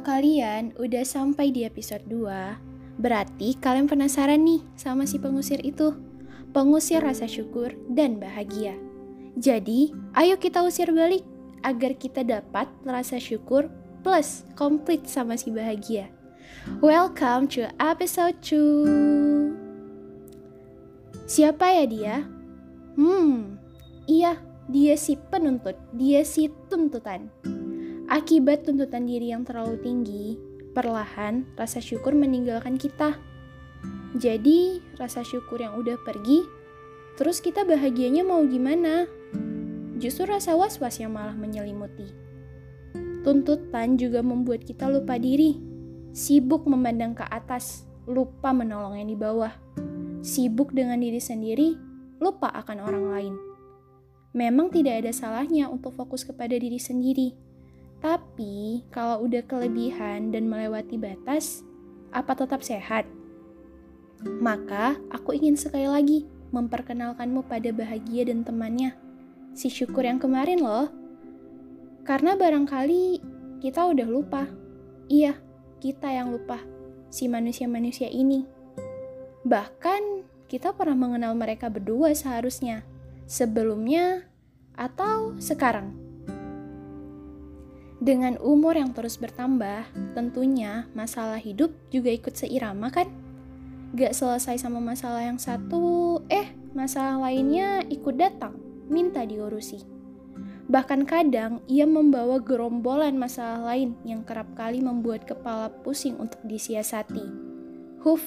Kalau kalian udah sampai di episode 2, berarti kalian penasaran nih sama si pengusir itu. Pengusir rasa syukur dan bahagia. Jadi, ayo kita usir balik agar kita dapat rasa syukur plus komplit sama si bahagia. Welcome to episode 2. Siapa ya dia? Hmm, iya, dia si penuntut, dia si tuntutan. Akibat tuntutan diri yang terlalu tinggi, perlahan rasa syukur meninggalkan kita. Jadi, rasa syukur yang udah pergi, terus kita bahagianya mau gimana? Justru rasa was-was yang malah menyelimuti. Tuntutan juga membuat kita lupa diri, sibuk memandang ke atas, lupa menolong yang di bawah. Sibuk dengan diri sendiri, lupa akan orang lain. Memang tidak ada salahnya untuk fokus kepada diri sendiri tapi kalau udah kelebihan dan melewati batas, apa tetap sehat? Maka aku ingin sekali lagi memperkenalkanmu pada bahagia dan temannya. Si syukur yang kemarin loh. Karena barangkali kita udah lupa. Iya, kita yang lupa. Si manusia-manusia ini. Bahkan kita pernah mengenal mereka berdua seharusnya. Sebelumnya atau sekarang. Dengan umur yang terus bertambah, tentunya masalah hidup juga ikut seirama kan? Gak selesai sama masalah yang satu, eh masalah lainnya ikut datang, minta diurusi. Bahkan kadang ia membawa gerombolan masalah lain yang kerap kali membuat kepala pusing untuk disiasati. Huf.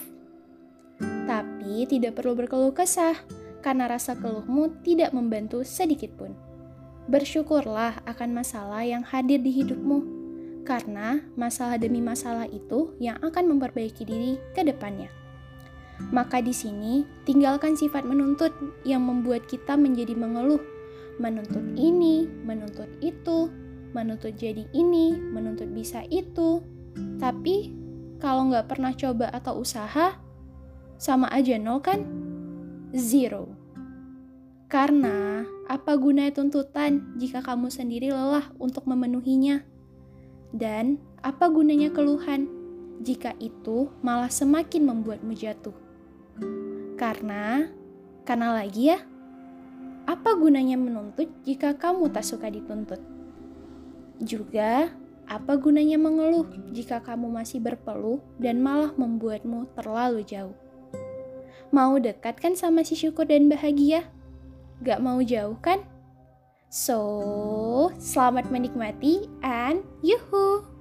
Tapi tidak perlu berkeluh kesah, karena rasa keluhmu tidak membantu sedikit pun. Bersyukurlah akan masalah yang hadir di hidupmu, karena masalah demi masalah itu yang akan memperbaiki diri ke depannya. Maka di sini, tinggalkan sifat menuntut yang membuat kita menjadi mengeluh, menuntut ini, menuntut itu, menuntut jadi ini, menuntut bisa itu. Tapi, kalau nggak pernah coba atau usaha, sama aja nol kan? Zero. Karena apa gunanya tuntutan jika kamu sendiri lelah untuk memenuhinya? Dan apa gunanya keluhan jika itu malah semakin membuatmu jatuh? Karena, karena lagi ya, apa gunanya menuntut jika kamu tak suka dituntut? Juga, apa gunanya mengeluh jika kamu masih berpeluh dan malah membuatmu terlalu jauh? Mau dekat kan sama si syukur dan bahagia? Gak mau jauh kan? So, selamat menikmati and yuhu!